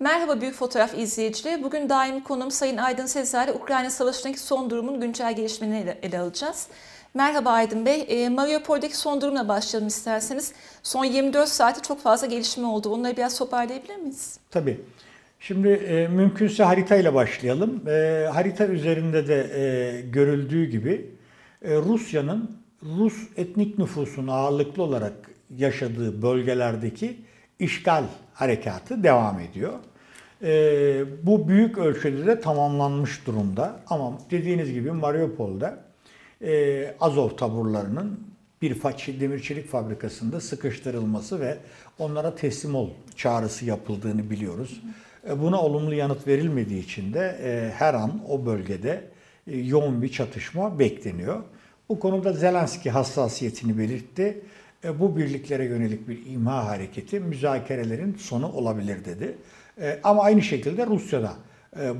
Merhaba Büyük Fotoğraf izleyicileri. Bugün daimi konum Sayın Aydın Sezer'le Ukrayna Savaşı'ndaki son durumun güncel gelişmelerini ele alacağız. Merhaba Aydın Bey. E, Mariupol'deki son durumla başlayalım isterseniz. Son 24 saate çok fazla gelişme oldu. Onları biraz toparlayabilir miyiz? Tabii. Şimdi e, mümkünse haritayla başlayalım. E, harita üzerinde de e, görüldüğü gibi e, Rusya'nın Rus etnik nüfusun ağırlıklı olarak yaşadığı bölgelerdeki işgal harekatı devam ediyor. E, bu büyük ölçüde de tamamlanmış durumda. Ama dediğiniz gibi Mariupol'da e, Azov taburlarının bir demir çelik fabrikasında sıkıştırılması ve onlara teslim ol çağrısı yapıldığını biliyoruz. E, buna olumlu yanıt verilmediği için de e, her an o bölgede e, yoğun bir çatışma bekleniyor. Bu konuda Zelenski hassasiyetini belirtti. E, bu birliklere yönelik bir imha hareketi müzakerelerin sonu olabilir dedi. E, ama aynı şekilde Rusya'da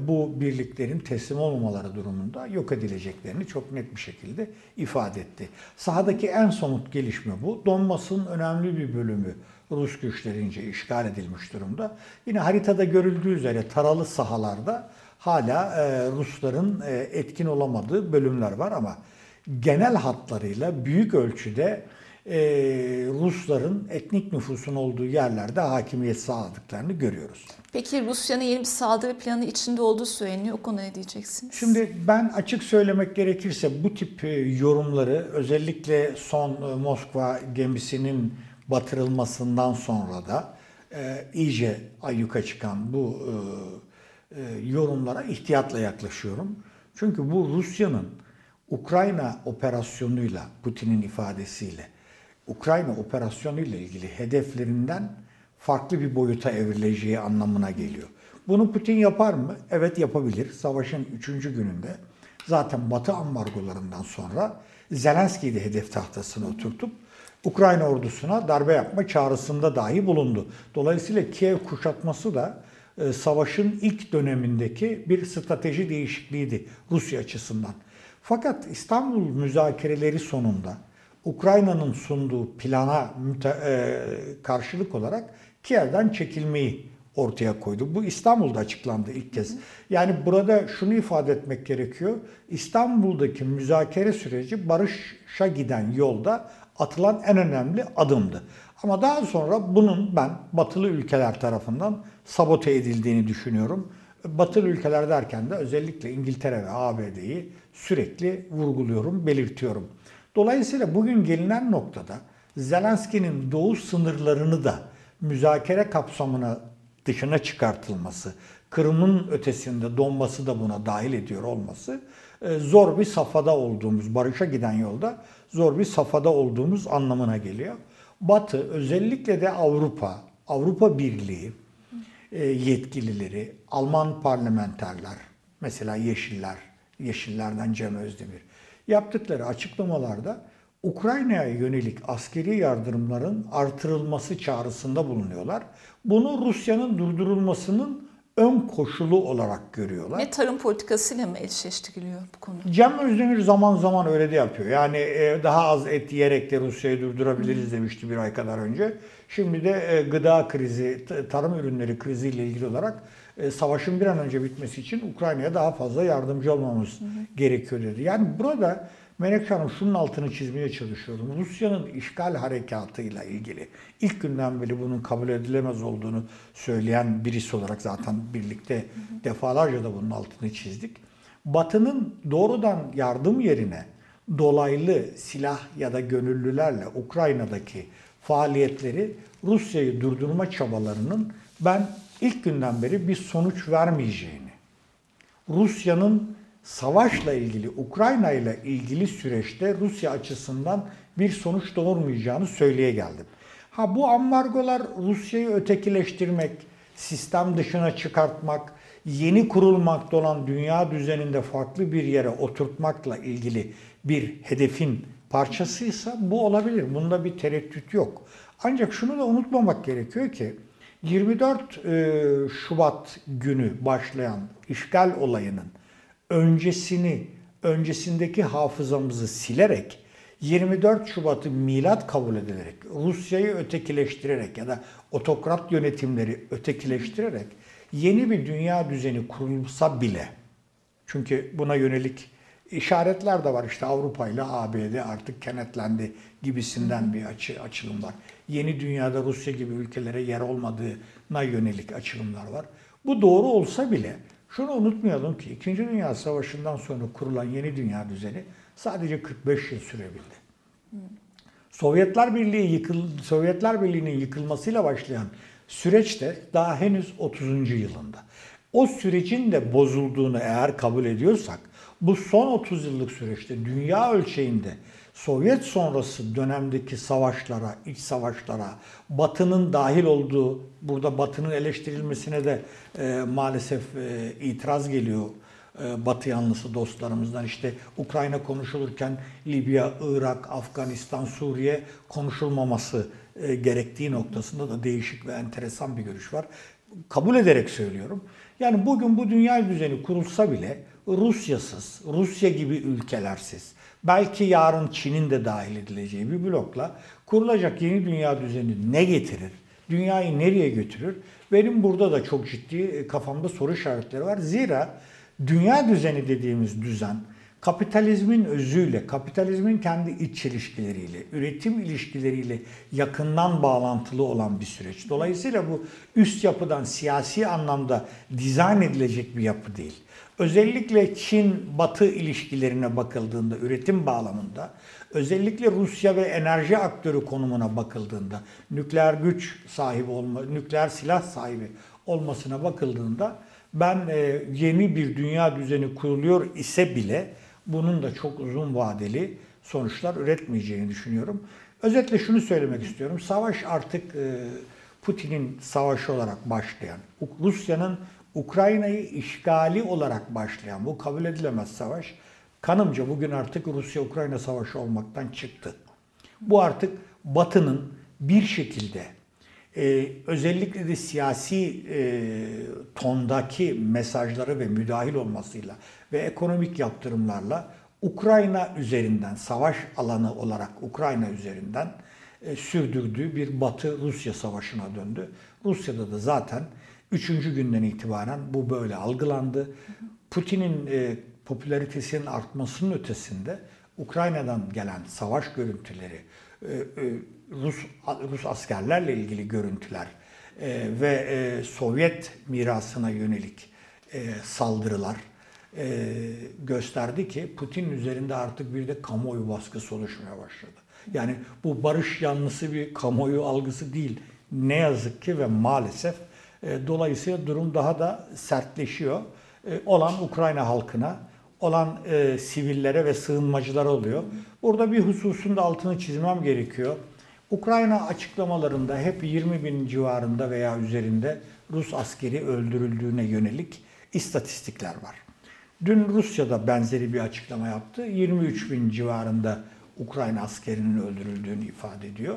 bu birliklerin teslim olmamaları durumunda yok edileceklerini çok net bir şekilde ifade etti. Sahadaki en somut gelişme bu. Donbas'ın önemli bir bölümü Rus güçlerince işgal edilmiş durumda. Yine haritada görüldüğü üzere taralı sahalarda hala Rusların etkin olamadığı bölümler var ama genel hatlarıyla büyük ölçüde e, Rusların etnik nüfusun olduğu yerlerde hakimiyet sağladıklarını görüyoruz. Peki Rusya'nın yeni bir saldırı planı içinde olduğu söyleniyor. O konuda ne diyeceksiniz? Şimdi ben açık söylemek gerekirse bu tip e, yorumları özellikle son e, Moskva gemisinin batırılmasından sonra da e, iyice ayyuka çıkan bu e, e, yorumlara ihtiyatla yaklaşıyorum. Çünkü bu Rusya'nın Ukrayna operasyonuyla, Putin'in ifadesiyle Ukrayna operasyonu ile ilgili hedeflerinden farklı bir boyuta evrileceği anlamına geliyor. Bunu Putin yapar mı? Evet yapabilir. Savaşın 3. gününde zaten Batı ambargolarından sonra Zelenski'yi de hedef tahtasına oturtup Ukrayna ordusuna darbe yapma çağrısında dahi bulundu. Dolayısıyla Kiev kuşatması da e, savaşın ilk dönemindeki bir strateji değişikliğiydi Rusya açısından. Fakat İstanbul müzakereleri sonunda Ukrayna'nın sunduğu plana e, karşılık olarak Kiev'den çekilmeyi ortaya koydu. Bu İstanbul'da açıklandı ilk kez. Yani burada şunu ifade etmek gerekiyor. İstanbul'daki müzakere süreci barışa giden yolda atılan en önemli adımdı. Ama daha sonra bunun ben batılı ülkeler tarafından sabote edildiğini düşünüyorum. Batılı ülkeler derken de özellikle İngiltere ve ABD'yi sürekli vurguluyorum, belirtiyorum. Dolayısıyla bugün gelinen noktada Zelenski'nin doğu sınırlarını da müzakere kapsamına dışına çıkartılması, Kırım'ın ötesinde Donbas'ı da buna dahil ediyor olması e, zor bir safhada olduğumuz, barışa giden yolda zor bir safhada olduğumuz anlamına geliyor. Batı özellikle de Avrupa, Avrupa Birliği e, yetkilileri, Alman parlamenterler, mesela Yeşiller, Yeşillerden Cem Özdemir, yaptıkları açıklamalarda Ukrayna'ya yönelik askeri yardımların artırılması çağrısında bulunuyorlar. Bunu Rusya'nın durdurulmasının ön koşulu olarak görüyorlar. Ne tarım politikasıyla mı eşleştiriliyor bu konu? Cem Özdemir zaman zaman öyle de yapıyor. Yani e, daha az et yiyerek de Rusya'yı durdurabiliriz demişti bir ay kadar önce. Şimdi de e, gıda krizi, tarım ürünleri kriziyle ilgili olarak e, savaşın bir an önce bitmesi için Ukrayna'ya daha fazla yardımcı olmamız hı hı. gerekiyor dedi. Yani burada Melek Hanım şunun altını çizmeye çalışıyorum. Rusya'nın işgal harekatıyla ilgili ilk günden beri bunun kabul edilemez olduğunu söyleyen birisi olarak zaten birlikte hı hı. defalarca da bunun altını çizdik. Batı'nın doğrudan yardım yerine dolaylı silah ya da gönüllülerle Ukrayna'daki faaliyetleri Rusya'yı durdurma çabalarının ben ilk günden beri bir sonuç vermeyeceğini, Rusya'nın savaşla ilgili, Ukrayna ile ilgili süreçte Rusya açısından bir sonuç doğurmayacağını söyleye geldim. Ha bu ambargolar Rusya'yı ötekileştirmek, sistem dışına çıkartmak, yeni kurulmakta olan dünya düzeninde farklı bir yere oturtmakla ilgili bir hedefin parçasıysa bu olabilir. Bunda bir tereddüt yok. Ancak şunu da unutmamak gerekiyor ki 24 e, Şubat günü başlayan işgal olayının öncesini, öncesindeki hafızamızı silerek 24 Şubat'ı milat kabul edilerek, Rusya'yı ötekileştirerek ya da otokrat yönetimleri ötekileştirerek yeni bir dünya düzeni kurulsa bile, çünkü buna yönelik işaretler de var işte Avrupa ile ABD artık kenetlendi gibisinden bir açı, açılım var. Yeni dünyada Rusya gibi ülkelere yer olmadığına yönelik açılımlar var. Bu doğru olsa bile şunu unutmayalım ki 2. Dünya Savaşı'ndan sonra kurulan yeni dünya düzeni sadece 45 yıl sürebildi. Sovyetler Birliği yıkıl Sovyetler Birliği'nin yıkılmasıyla başlayan süreç de daha henüz 30. yılında. O sürecin de bozulduğunu eğer kabul ediyorsak bu son 30 yıllık süreçte dünya ölçeğinde Sovyet sonrası dönemdeki savaşlara, iç savaşlara, Batı'nın dahil olduğu, burada Batı'nın eleştirilmesine de e, maalesef e, itiraz geliyor e, Batı yanlısı dostlarımızdan. İşte Ukrayna konuşulurken Libya, Irak, Afganistan, Suriye konuşulmaması e, gerektiği noktasında da değişik ve enteresan bir görüş var. Kabul ederek söylüyorum. Yani bugün bu dünya düzeni kurulsa bile Rusyasız, Rusya gibi ülkelersiz, belki yarın Çin'in de dahil edileceği bir blokla kurulacak yeni dünya düzeni ne getirir? Dünyayı nereye götürür? Benim burada da çok ciddi e, kafamda soru işaretleri var. Zira dünya düzeni dediğimiz düzen kapitalizmin özüyle, kapitalizmin kendi iç ilişkileriyle, üretim ilişkileriyle yakından bağlantılı olan bir süreç. Dolayısıyla bu üst yapıdan siyasi anlamda dizayn edilecek bir yapı değil. Özellikle Çin-Batı ilişkilerine bakıldığında, üretim bağlamında, özellikle Rusya ve enerji aktörü konumuna bakıldığında, nükleer güç sahibi olma, nükleer silah sahibi olmasına bakıldığında ben e, yeni bir dünya düzeni kuruluyor ise bile bunun da çok uzun vadeli sonuçlar üretmeyeceğini düşünüyorum. Özetle şunu söylemek istiyorum. Savaş artık e, Putin'in savaşı olarak başlayan, Rusya'nın Ukrayna'yı işgali olarak başlayan bu kabul edilemez savaş kanımca bugün artık Rusya-Ukrayna savaşı olmaktan çıktı. Bu artık Batı'nın bir şekilde e, özellikle de siyasi e, tondaki mesajları ve müdahil olmasıyla ve ekonomik yaptırımlarla Ukrayna üzerinden savaş alanı olarak Ukrayna üzerinden e, sürdürdüğü bir Batı-Rusya savaşına döndü. Rusya'da da zaten Üçüncü günden itibaren bu böyle algılandı. Putin'in e, popülaritesinin artmasının ötesinde Ukrayna'dan gelen savaş görüntüleri, Rus Rus askerlerle ilgili görüntüler e, ve e, Sovyet mirasına yönelik e, saldırılar e, gösterdi ki Putin üzerinde artık bir de kamuoyu baskısı oluşmaya başladı. Yani bu barış yanlısı bir kamuoyu algısı değil. Ne yazık ki ve maalesef e, dolayısıyla durum daha da sertleşiyor. E, olan Ukrayna halkına, olan e, sivillere ve sığınmacılara oluyor. Burada bir hususun da altını çizmem gerekiyor. Ukrayna açıklamalarında hep 20 bin civarında veya üzerinde Rus askeri öldürüldüğüne yönelik istatistikler var. Dün Rusya'da benzeri bir açıklama yaptı. 23 bin civarında Ukrayna askerinin öldürüldüğünü ifade ediyor.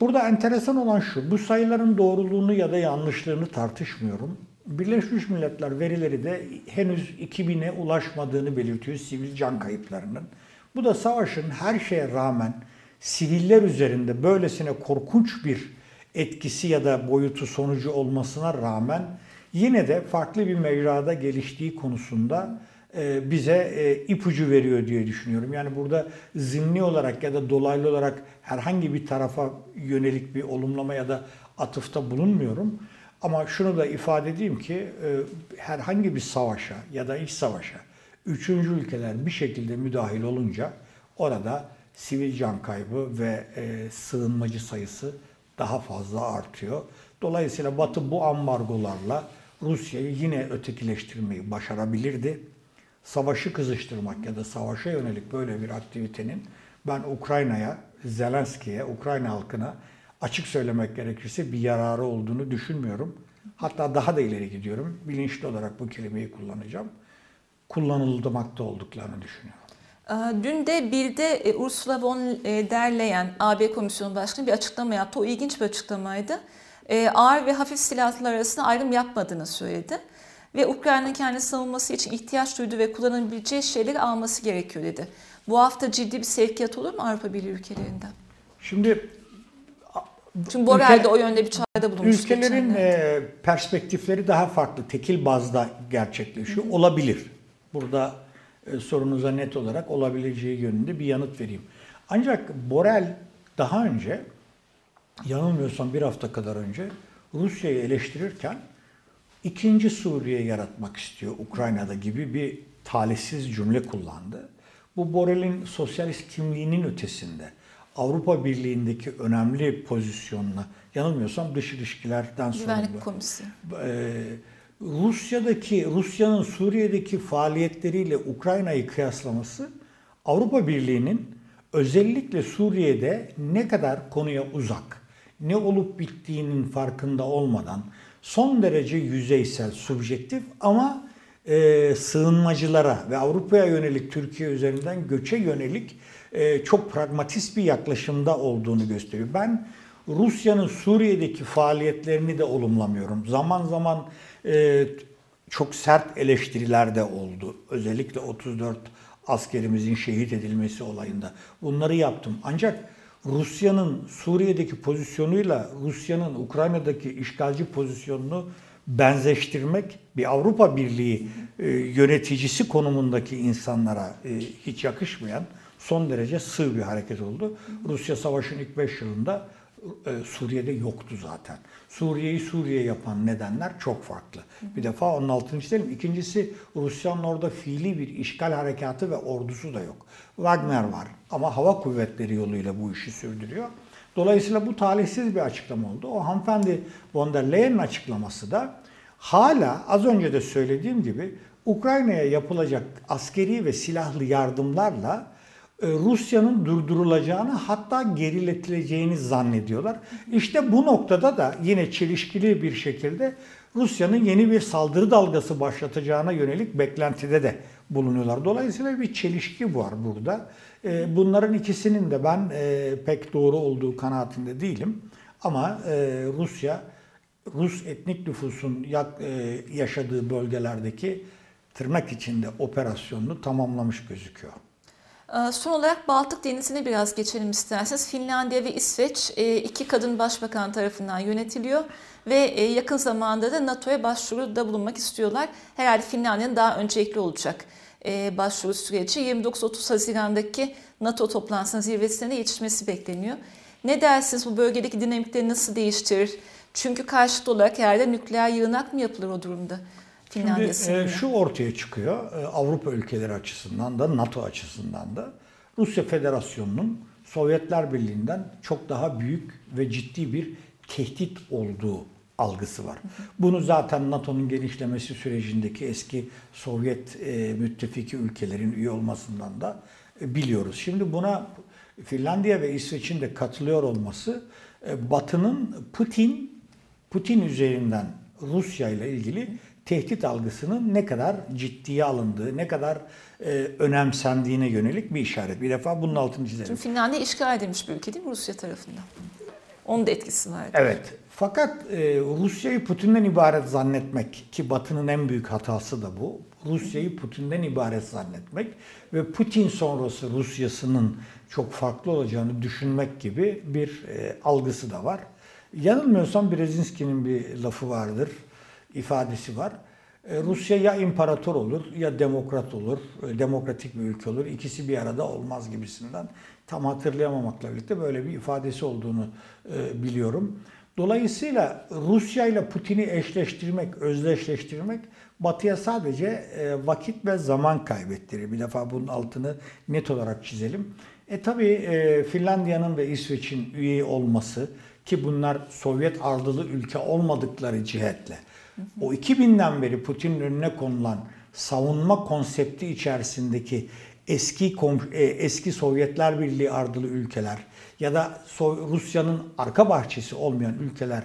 Burada enteresan olan şu, bu sayıların doğruluğunu ya da yanlışlığını tartışmıyorum. Birleşmiş Milletler verileri de henüz 2000'e ulaşmadığını belirtiyor sivil can kayıplarının. Bu da savaşın her şeye rağmen siviller üzerinde böylesine korkunç bir etkisi ya da boyutu sonucu olmasına rağmen yine de farklı bir mecrada geliştiği konusunda e, bize e, ipucu veriyor diye düşünüyorum. Yani burada zimni olarak ya da dolaylı olarak herhangi bir tarafa yönelik bir olumlama ya da atıfta bulunmuyorum. Ama şunu da ifade edeyim ki e, herhangi bir savaşa ya da iç savaşa üçüncü ülkeler bir şekilde müdahil olunca orada sivil can kaybı ve sığınmacı sayısı daha fazla artıyor. Dolayısıyla Batı bu ambargolarla Rusya'yı yine ötekileştirmeyi başarabilirdi savaşı kızıştırmak ya da savaşa yönelik böyle bir aktivitenin ben Ukrayna'ya, Zelenski'ye, Ukrayna halkına açık söylemek gerekirse bir yararı olduğunu düşünmüyorum. Hatta daha da ileri gidiyorum. Bilinçli olarak bu kelimeyi kullanacağım. Kullanılmakta olduklarını düşünüyorum. Dün de bir de Ursula von der Leyen, AB Komisyonu Başkanı bir açıklama yaptı. O ilginç bir açıklamaydı. Ağır ve hafif silahlar arasında ayrım yapmadığını söyledi. Ve Ukrayna'nın kendi savunması için ihtiyaç duyduğu ve kullanabileceği şeyleri alması gerekiyor dedi. Bu hafta ciddi bir sevkiyat olur mu Avrupa Birliği ülkelerinden? Şimdi Çünkü Borrell de o yönde bir çağrıda bulunmuş. Ülkelerin e, perspektifleri daha farklı. Tekil bazda gerçekleşiyor. Hı hı. Olabilir. Burada e, sorunuza net olarak olabileceği yönünde bir yanıt vereyim. Ancak Borrell daha önce yanılmıyorsam bir hafta kadar önce Rusya'yı eleştirirken ikinci Suriye yaratmak istiyor Ukrayna'da gibi bir talihsiz cümle kullandı. Bu Borrell'in sosyalist kimliğinin ötesinde Avrupa Birliği'ndeki önemli pozisyonuna yanılmıyorsam dış ilişkilerden sonra Güvenlik Komisyonu. E, Rusya'daki Rusya'nın Suriye'deki faaliyetleriyle Ukrayna'yı kıyaslaması Avrupa Birliği'nin özellikle Suriye'de ne kadar konuya uzak, ne olup bittiğinin farkında olmadan son derece yüzeysel, subjektif ama e, sığınmacılara ve Avrupa'ya yönelik Türkiye üzerinden göçe yönelik e, çok pragmatist bir yaklaşımda olduğunu gösteriyor. Ben Rusya'nın Suriye'deki faaliyetlerini de olumlamıyorum. Zaman zaman e, çok sert eleştiriler de oldu. Özellikle 34 askerimizin şehit edilmesi olayında. Bunları yaptım. Ancak Rusya'nın Suriye'deki pozisyonuyla Rusya'nın Ukrayna'daki işgalci pozisyonunu benzeştirmek bir Avrupa Birliği e, yöneticisi konumundaki insanlara e, hiç yakışmayan son derece sığ bir hareket oldu. Rusya savaşın ilk 5 yılında e, Suriye'de yoktu zaten. Suriye'yi Suriye yapan nedenler çok farklı. Bir defa onun altını çizelim. İkincisi Rusya'nın orada fiili bir işgal harekatı ve ordusu da yok. Wagner var ama hava kuvvetleri yoluyla bu işi sürdürüyor. Dolayısıyla bu talihsiz bir açıklama oldu. O hanımefendi von der Leyen'in açıklaması da hala az önce de söylediğim gibi Ukrayna'ya yapılacak askeri ve silahlı yardımlarla e, Rusya'nın durdurulacağını hatta geriletileceğini zannediyorlar. İşte bu noktada da yine çelişkili bir şekilde Rusya'nın yeni bir saldırı dalgası başlatacağına yönelik beklentide de bulunuyorlar. Dolayısıyla bir çelişki var burada. E, bunların ikisinin de ben e, pek doğru olduğu kanaatinde değilim. Ama Rusya, Rus etnik nüfusun yaşadığı bölgelerdeki tırnak içinde operasyonunu tamamlamış gözüküyor. Ee, son olarak Baltık Denizi'ne biraz geçelim isterseniz. Finlandiya ve İsveç e, iki kadın başbakan tarafından yönetiliyor ve e, yakın zamanda da NATO'ya başvuruda bulunmak istiyorlar. Herhalde Finlandiya'nın daha öncelikli olacak e, başvuru süreci 29-30 Haziran'daki NATO toplantısının zirvesine yetişmesi bekleniyor. Ne dersiniz bu bölgedeki dinamikleri nasıl değiştirir? Çünkü karşıt olarak herhalde nükleer yığınak mı yapılır o durumda? Finlandiya Şimdi e, şu ortaya çıkıyor. E, Avrupa ülkeleri açısından da NATO açısından da. Rusya Federasyonu'nun Sovyetler Birliği'nden çok daha büyük ve ciddi bir tehdit olduğu algısı var. Bunu zaten NATO'nun genişlemesi sürecindeki eski Sovyet e, müttefiki ülkelerin üye olmasından da e, biliyoruz. Şimdi buna Finlandiya ve İsveç'in de katılıyor olması e, Batı'nın Putin Putin üzerinden Rusya ile ilgili tehdit algısının ne kadar ciddiye alındığı, ne kadar e, önemsendiğine yönelik bir işaret. Bir defa bunun altını çizelim. Çünkü Finlandiya işgal edilmiş bir ülke değil mi Rusya tarafından? Onun da etkisi var. Evet. Fakat e, Rusya'yı Putin'den ibaret zannetmek ki Batı'nın en büyük hatası da bu. Rusya'yı Putin'den ibaret zannetmek ve Putin sonrası Rusya'sının çok farklı olacağını düşünmek gibi bir e, algısı da var. Yanılmıyorsam Brezinski'nin bir lafı vardır ifadesi var. E, Rusya ya imparator olur ya demokrat olur, e, demokratik bir ülke olur. İkisi bir arada olmaz gibisinden. Tam hatırlayamamakla birlikte böyle bir ifadesi olduğunu e, biliyorum. Dolayısıyla Rusya ile Putin'i eşleştirmek, özdeşleştirmek Batı'ya sadece vakit ve zaman kaybettirir. Bir defa bunun altını net olarak çizelim. E tabi Finlandiya'nın ve İsveç'in üye olması ki bunlar Sovyet ardılı ülke olmadıkları cihetle o 2000'den beri Putin'in önüne konulan savunma konsepti içerisindeki eski e, eski Sovyetler Birliği ardılı ülkeler ya da Rusya'nın arka bahçesi olmayan ülkeler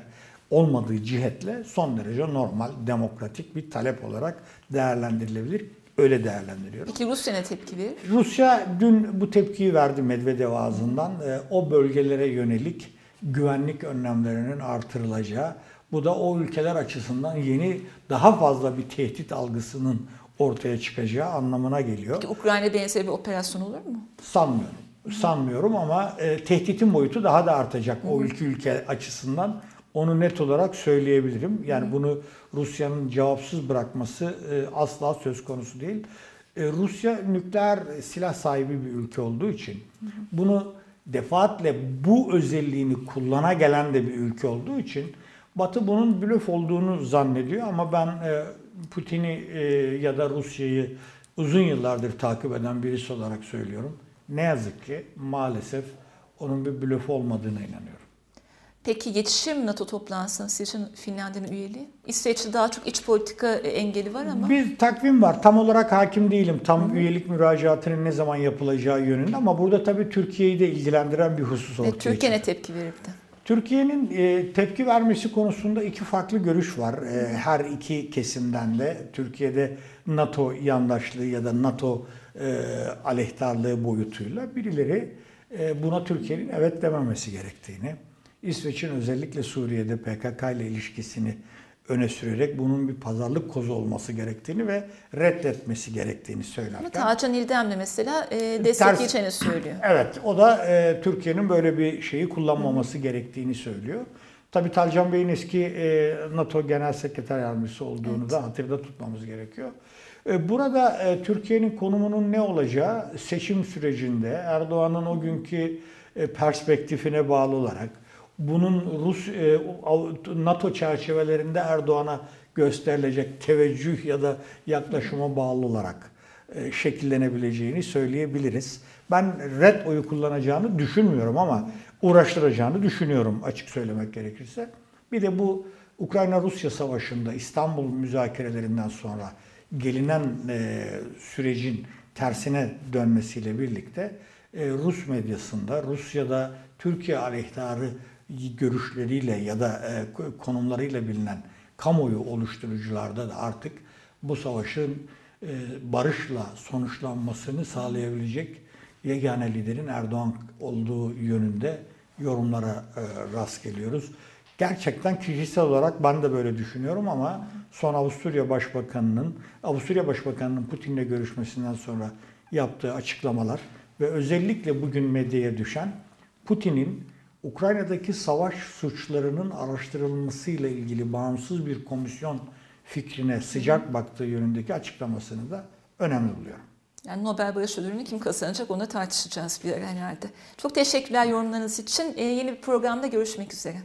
olmadığı cihetle son derece normal, demokratik bir talep olarak değerlendirilebilir. öyle değerlendiriyorum. Peki Rusya ne tepki verir? Rusya dün bu tepkiyi verdi Medvedev ağzından. E, o bölgelere yönelik güvenlik önlemlerinin artırılacağı, bu da o ülkeler açısından yeni daha fazla bir tehdit algısının ortaya çıkacağı anlamına geliyor. Peki Ukrayna benzeri bir operasyon olur mu? Sanmıyorum. Sanmıyorum ama e, tehditin boyutu daha da artacak o ülke ülke açısından. Onu net olarak söyleyebilirim. Yani bunu Rusya'nın cevapsız bırakması e, asla söz konusu değil. E, Rusya nükleer silah sahibi bir ülke olduğu için bunu defaatle bu özelliğini kullana gelen de bir ülke olduğu için Batı bunun blöf olduğunu zannediyor ama ben e, Putin'i e, ya da Rusya'yı uzun yıllardır takip eden birisi olarak söylüyorum. Ne yazık ki maalesef onun bir blöf olmadığına inanıyorum. Peki yetişir mi NATO toplantısına sizce Finlandiya'nın üyeliği? İsveç'te daha çok iç politika e, engeli var ama. Bir takvim var. Tam olarak hakim değilim. Tam üyelik müracaatının ne zaman yapılacağı yönünde ama burada tabii Türkiye'yi de ilgilendiren bir husus ortaya Ve Türkiye çıkıyor. ne tepki verir bir de? Türkiye'nin e, tepki vermesi konusunda iki farklı görüş var. E, her iki kesimden de. Türkiye'de NATO yandaşlığı ya da NATO e, aleyhtarlığı boyutuyla birileri e, buna Türkiye'nin evet dememesi gerektiğini, İsveç'in özellikle Suriye'de PKK ile ilişkisini öne sürerek bunun bir pazarlık kozu olması gerektiğini ve reddetmesi gerektiğini Ama söylerken. Tacan İldem de mesela e, destekleyeceğini söylüyor. Evet, o da e, Türkiye'nin böyle bir şeyi kullanmaması gerektiğini söylüyor. Tabii Talcan Bey'in eski e, NATO Genel Sekreter Yardımcısı olduğunu da hatırda tutmamız gerekiyor. E, burada e, Türkiye'nin konumunun ne olacağı seçim sürecinde Erdoğan'ın o günkü e, perspektifine bağlı olarak bunun Rus e, NATO çerçevelerinde Erdoğan'a gösterilecek teveccüh ya da yaklaşıma bağlı olarak e, şekillenebileceğini söyleyebiliriz. Ben red oyu kullanacağını düşünmüyorum ama uğraştıracağını düşünüyorum açık söylemek gerekirse. Bir de bu Ukrayna-Rusya savaşında İstanbul müzakerelerinden sonra gelinen e, sürecin tersine dönmesiyle birlikte Rus medyasında, Rusya'da Türkiye aleyhtarı görüşleriyle ya da e, konumlarıyla bilinen kamuoyu oluşturucularda da artık bu savaşın e, barışla sonuçlanmasını sağlayabilecek yegane liderin Erdoğan olduğu yönünde yorumlara e, rast geliyoruz. Gerçekten kişisel olarak ben de böyle düşünüyorum ama son Avusturya Başbakanı'nın Avusturya Başbakanı'nın Putin'le görüşmesinden sonra yaptığı açıklamalar ve özellikle bugün medyaya düşen Putin'in Ukrayna'daki savaş suçlarının araştırılmasıyla ilgili bağımsız bir komisyon fikrine sıcak baktığı yönündeki açıklamasını da önemli buluyorum. Yani Nobel Barış Ödülünü kim kazanacak onu tartışacağız bir ara herhalde. Çok teşekkürler yorumlarınız için. Ee, yeni bir programda görüşmek üzere.